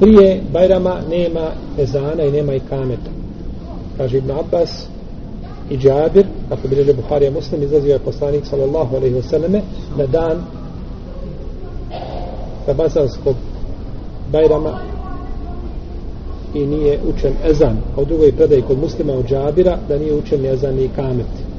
prije Bajrama nema ezana i nema i kameta. Kaže Ibn Abbas i Džabir, kako bi reže Buharija Muslim, izlazio je poslanik sallallahu alaihi wasallame na dan Rabazanskog Bajrama i nije učen ezan. A u drugoj predaji kod muslima od Džabira da nije učen ezan ni kamet.